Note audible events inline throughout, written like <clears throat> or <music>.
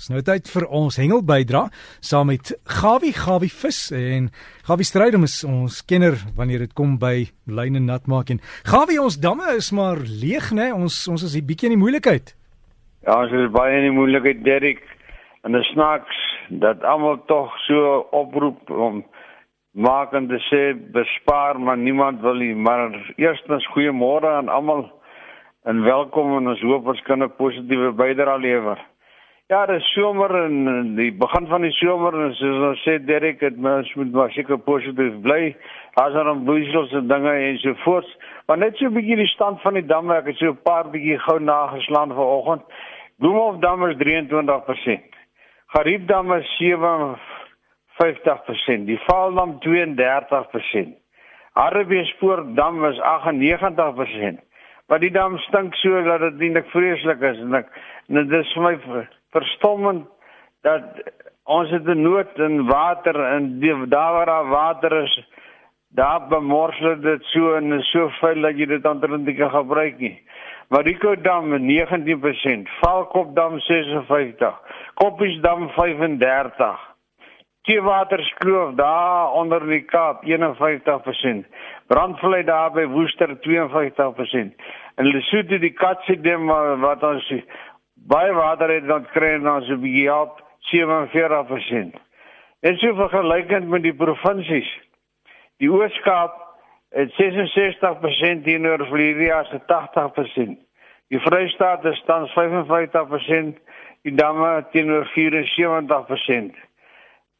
Dis nou tyd vir ons hengel bydra saam met Gawie Gawie vis en Gawie Strydom is ons kenner wanneer dit kom by lyne nat maak en Gawie ons damme is maar leeg nê ons ons is 'n bietjie in die moeilikheid. Ja, ons is baie in die moeilikheid Derek en dit snaaks dat almal tog so oproep om maak en sê bespaar maar niemand wil nie maar eerstens goeiemôre aan almal en welkom en ons hoop ons kan 'n positiewe bydrae lewer. Ja, dit is somer en die begin van die somer en soos ons sê Derek, dit mens moet maar seker positief bly. As er dan bloeisels en dinge en so voort. Maar net so 'n bietjie die stand van die damme, ek het so 'n paar bietjie gou nageslaan vanoggend. Bloemhof dam is 23%. Gariepdam is 57%. Die Vaaldam 32%. Arbeespoort dam is 98%. Maar die dam stink so dat dit eintlik vreeslik is en ek en dit is vir my verstommend dat ons het 'n nood in water en die, daar waar daar water is daar bemorsel dit so en so veel dat jy dit anderend nie kan gebruik nie. Mariko dam 19%, Valkop dam 56, Koppies dam 35. Kiewaterskloof daar onder die Kaap 51%. Brandvlei daar by Woester 52%. En Lesotho die Katse dam wat ons baie water het kry ons so 'n bietjie op 47%. En so vergelykend met die provinsies. Die Oos-Kaap het 66% teenoor Vlieria se 80%. Die Vrystaat is tans 55%, die Damme teenoor 74%.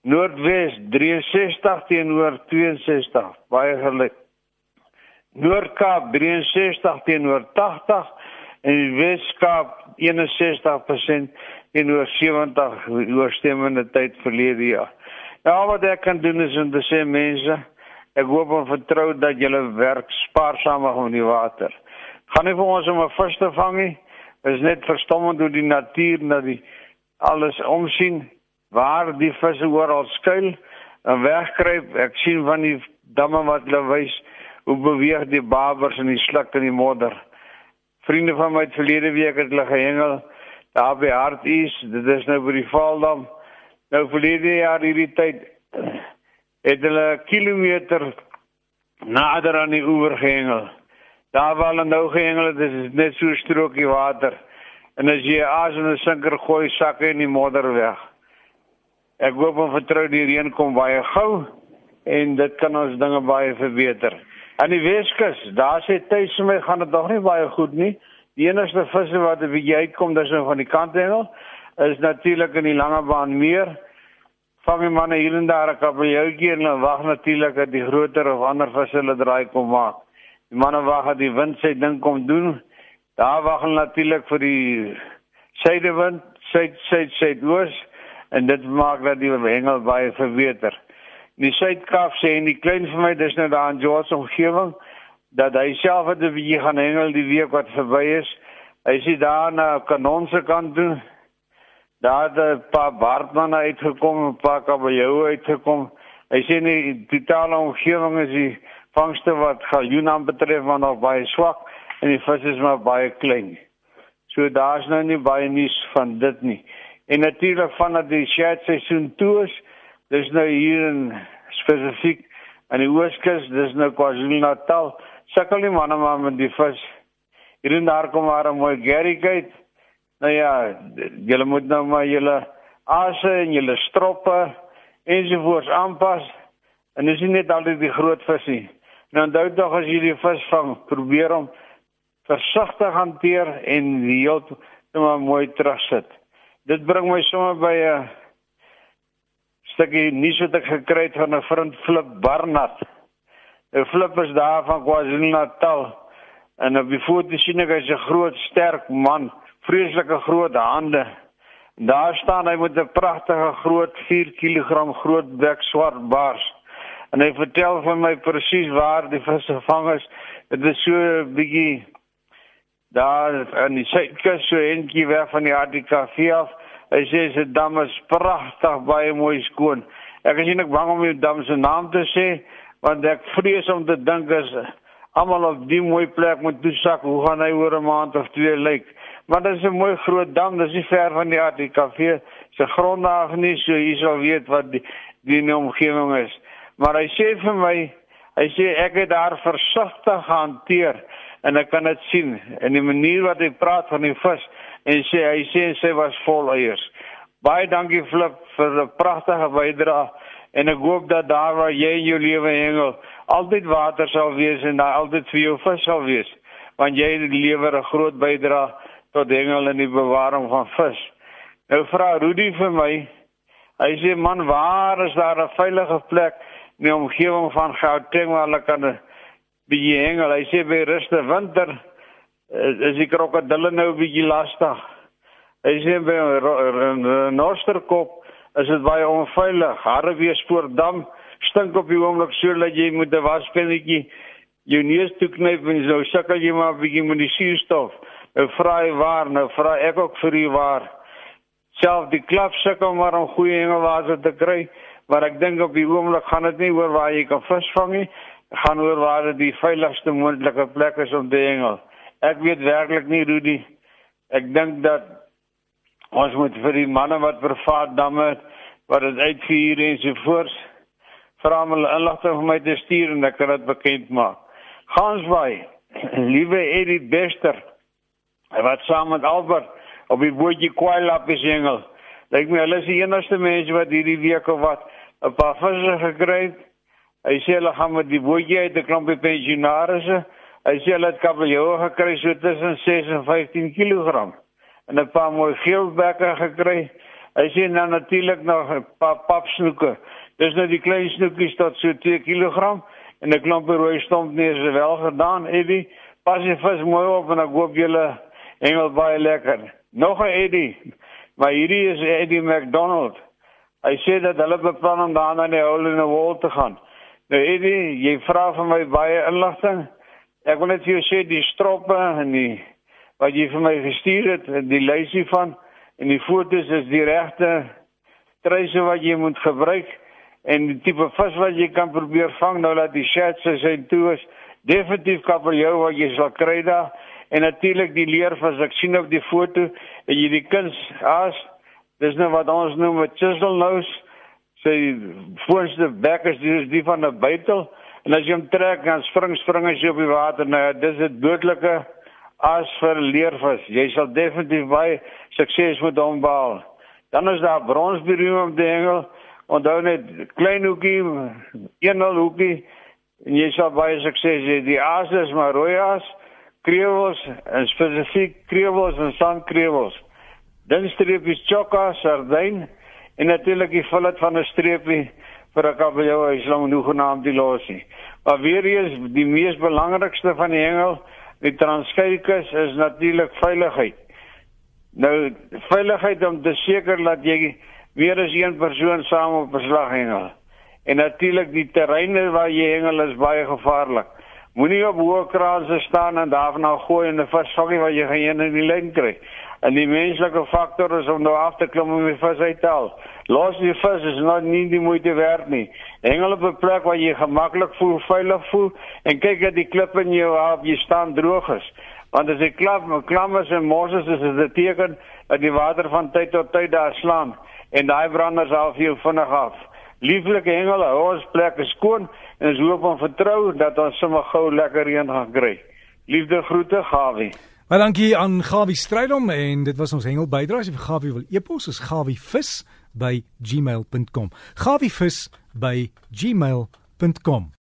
Noordwes 63 teenoor 62, baie gelyk. Noord-Kaap 63 teenoor 80 en die Weskaap 61% teenoor 70 oorstemmende tyd verlede jaar. Nou wat ek kan doen is om te sê mense, ek hoop en vertrou dat julle werk spaarsamer met die water. Gaan nie vir ons om 'n vis te vang nie. Dit is net verstommend hoe die natuur na die alles omsien waar die visse oral skuil en wegkruip. Ek sien van die damme wat hulle wys hoe beweeg die babers in die sluk en die modder vriende van my het verlede week het hulle gehengel daar by Harties, dit is nou by die Vaaldam. Nou verlede jaar hierdie tyd het hulle kilometer nader aan die oewer gehengel. Daar waar hulle nou gehengel het, is net so 'n strokie water. En as jy as 'n sinker gooi, sak hy in die modder weg. Ek hoop en vertrou die reën kom baie gou en dit kan ons dinge baie verbeter. Aan die Weskus, daar sê tuis vir my gaan dit nog nie baie goed nie. Die enigste visse wat 'n bietjie uitkom, dis nou van die kanthengel, is natuurlik in die Langebaan meer. Vang die manne hier en daar 'n kabeljoutjie en hulle wag natuurlik dat die groter of ander visse hulle draai kom maak. Die manne wag dat die wind sy ding kom doen. Daar wag hulle natuurlik vir die suidewind, suid suid suidoos en dit maak dat die hengel baie verbeter die Suid-Kaap sê en die klein vir my dis nou daar in George omgewing dat hy self het 'n bietjie gaan hengel die week wat verby is. Hy sê daar na Kanonse kant toe. Daar het 'n paar Bartman uitgekom, 'n paar kabeljou uitgekom. Hy sê nie die totale omgewing is die vangste wat galjoenam betref maar nog baie swak en die vis is maar baie klein. So daar's nou nie baie nuus van dit nie. En natuurlik vanaf die shed seisoen toe is Dis nou hier in spesifiek aan die Ooskus, dis nou KwaZulu-Natal. Sukkel die manne maar met die vis. Hier en daar kom maar 'n mooi gerrigheid. Nou ja, julle moet nou maar julle asse en julle stroppe ensovoorts aanpas. En dis nie net altyd die groot vis nie. Nou onthou tog as jy die vis vang, probeer om versigtig hanteer en die heel net maar mooi terugsit. Dit bring my sommer by 'n stukkie nuus wat ek gekry het van 'n vriend Flip Barnard. 'n Flip is daar van KwaZulu-Natal en op die foto sien ek hy's 'n groot, sterk man, vreeslike groot hande. Daar staan hy met 'n pragtige groot 4 kg groot bek swart baars. En hy vertel vir my presies waar die vis gevang is. Dit is so 'n bietjie daar aan die suidkus so eentjie weg van die ADKV af Hy sê se dam is pragtig, baie mooi skoon. Ek is eintlik bang om die dam se naam te sê want ek vrees om te dink as almal op die mooi plek moet toesak, hoe gaan hy oor 'n maand of twee lyk? Maar dit is 'n mooi groot dam, dis nie ver van die ATKV se grondlaag nie, so jy sal weet wat die die die omgewing is. Maar hy sê vir my, hy sê ek het daar versigtig hanteer en ek kan dit sien in die manier wat hy praat van die vis en sê hy sê sy was vol eiers. Baie dankie Flip vir 'n pragtige bydrae en ek hoop dat daar waar jy in jou lewe hengel altyd water sal wees en daar altyd vir jou vis sal wees want jy lewer 'n groot bydrae tot hengel en die bewaring van vis. Nou vra Rudy vir my. Hy sê man, waar is daar 'n veilige plek in die omgewing van Gauteng waar hulle kan bietjie hengel? Hy sê by ruste winter is die krokodille nou bietjie lastig. Hy sê by Noorderkop is dit baie onveilig. Harreweespoortdam stink op die oomblik so dat jy moet 'n waspennetjie jou neus toe knyp en so sukkel jy maar bietjie met die suurstof. Nou vra hy waar, nou vra ek ook vir u waar. Self die klap sukkel maar om goeie hengelwater te kry, maar ek dink op die oomblik gaan dit nie oor waar jy kan visvang nie, gaan oor waar dit die veiligste moontlike plek is om te hengel. Ek weet werklik nie Rudy. Ek dink dat ons moet vir die manne wat privaat damme wat dit uitvuur en so voort vra om hulle inligting vir my te stuur en ek kan dit bekend maak. Gansbaai, <clears throat> liewe Eddie Bester, wat saam met Albert op die bootjie Kwailap is hengel. Lyk my hulle is die enigste mense wat hierdie week of wat 'n paar visse gekry het. Hy sê hulle gaan met die bootjie uit 'n klompie pensionaarse. Hy sê hulle het kabeljou gekry so tussen 6 en 15 kg en 'n paar mooi geelbekke gekry. Hy sê nou natuurlik nog 'n paar papsnoeke. Dis nou die klein snoekies tot so 2 kg en 'n klompie rooi stomp nie is wel gedaan, Eddie. Pas jy vis mooi op en ek hoop julle hengel baie lekker. Nog 'n Eddie. Maar hierdie is Eddie McDonald. Hy sê dat hulle beplan om daar na die hole in die wall te gaan. Nou Eddie, jy vra vir my baie inligting. Ek wil net vir jou sê die stroppe en die wat jy vir my gestuur het, die lysie van en die fotos is die regte treise wat jy moet gebruik en die tipe vis wat jy kan probeer vang nou dat die shots is en toe is. Definitief kabeljou wat jy sal kry daar. En natuurlik die leervis ek sien op die foto en jy die kuns as dis nou wat ons noem 'n chisel nose sy voorste bek is die, die van 'n buitel en as jy hom trek dan spring spring as jy op die water. Nou dis 'n dodelike as vir leervis jy sal definitief baie sukses met hom behaal. Dan is daar bronsberuim om die hengel. Onthou net klein hoekie een al hoekie en jy sal baie sukses hê. Die aas is maar rooi aas krewels en spesifiek krewels en sandkrewels. Dan streepies chokka, sardyn en natuurlik die fillet van 'n streepie vir 'n kabeljou is lang genoeg genaamd die losie. Maar weer eens die mees belangrikste van die hengel, die transkeikus is natuurlik veiligheid. Nou veiligheid om te seker dat jy weer as een persoon saam op beslag hengel. En natuurlik die terreine waar jy hengel is baie gevaarlik. Moenie op hoë kraanse staan en daarna gooi en 'n vis vang wat jy geen in die lyn kry. En die menslike faktor is om nou af te klim om die vis uit te haal. Los die vis is nou nie die moeite werd nie. Hengel op 'n plek waar jy gemaklik voel, veilig voel en kyk dat die klippe in jou op jy staan droog is. Want as jy klap, klammers en mosses is dit 'n teken dat die water van tyd tot tyd daar slaan en daai branders al vir jou vinnig af. Lieflike hengel, ons plek is skoon en ons hoop en vertrou dat ons sommer gou lekker reën gaan kry. Liefde groete Gawie. Baie dankie aan Gawie Strydom en dit was ons hengel bydrae. As jy vir Gawie wil e-pos, is gawievis by gmail.com. gawievis by gmail.com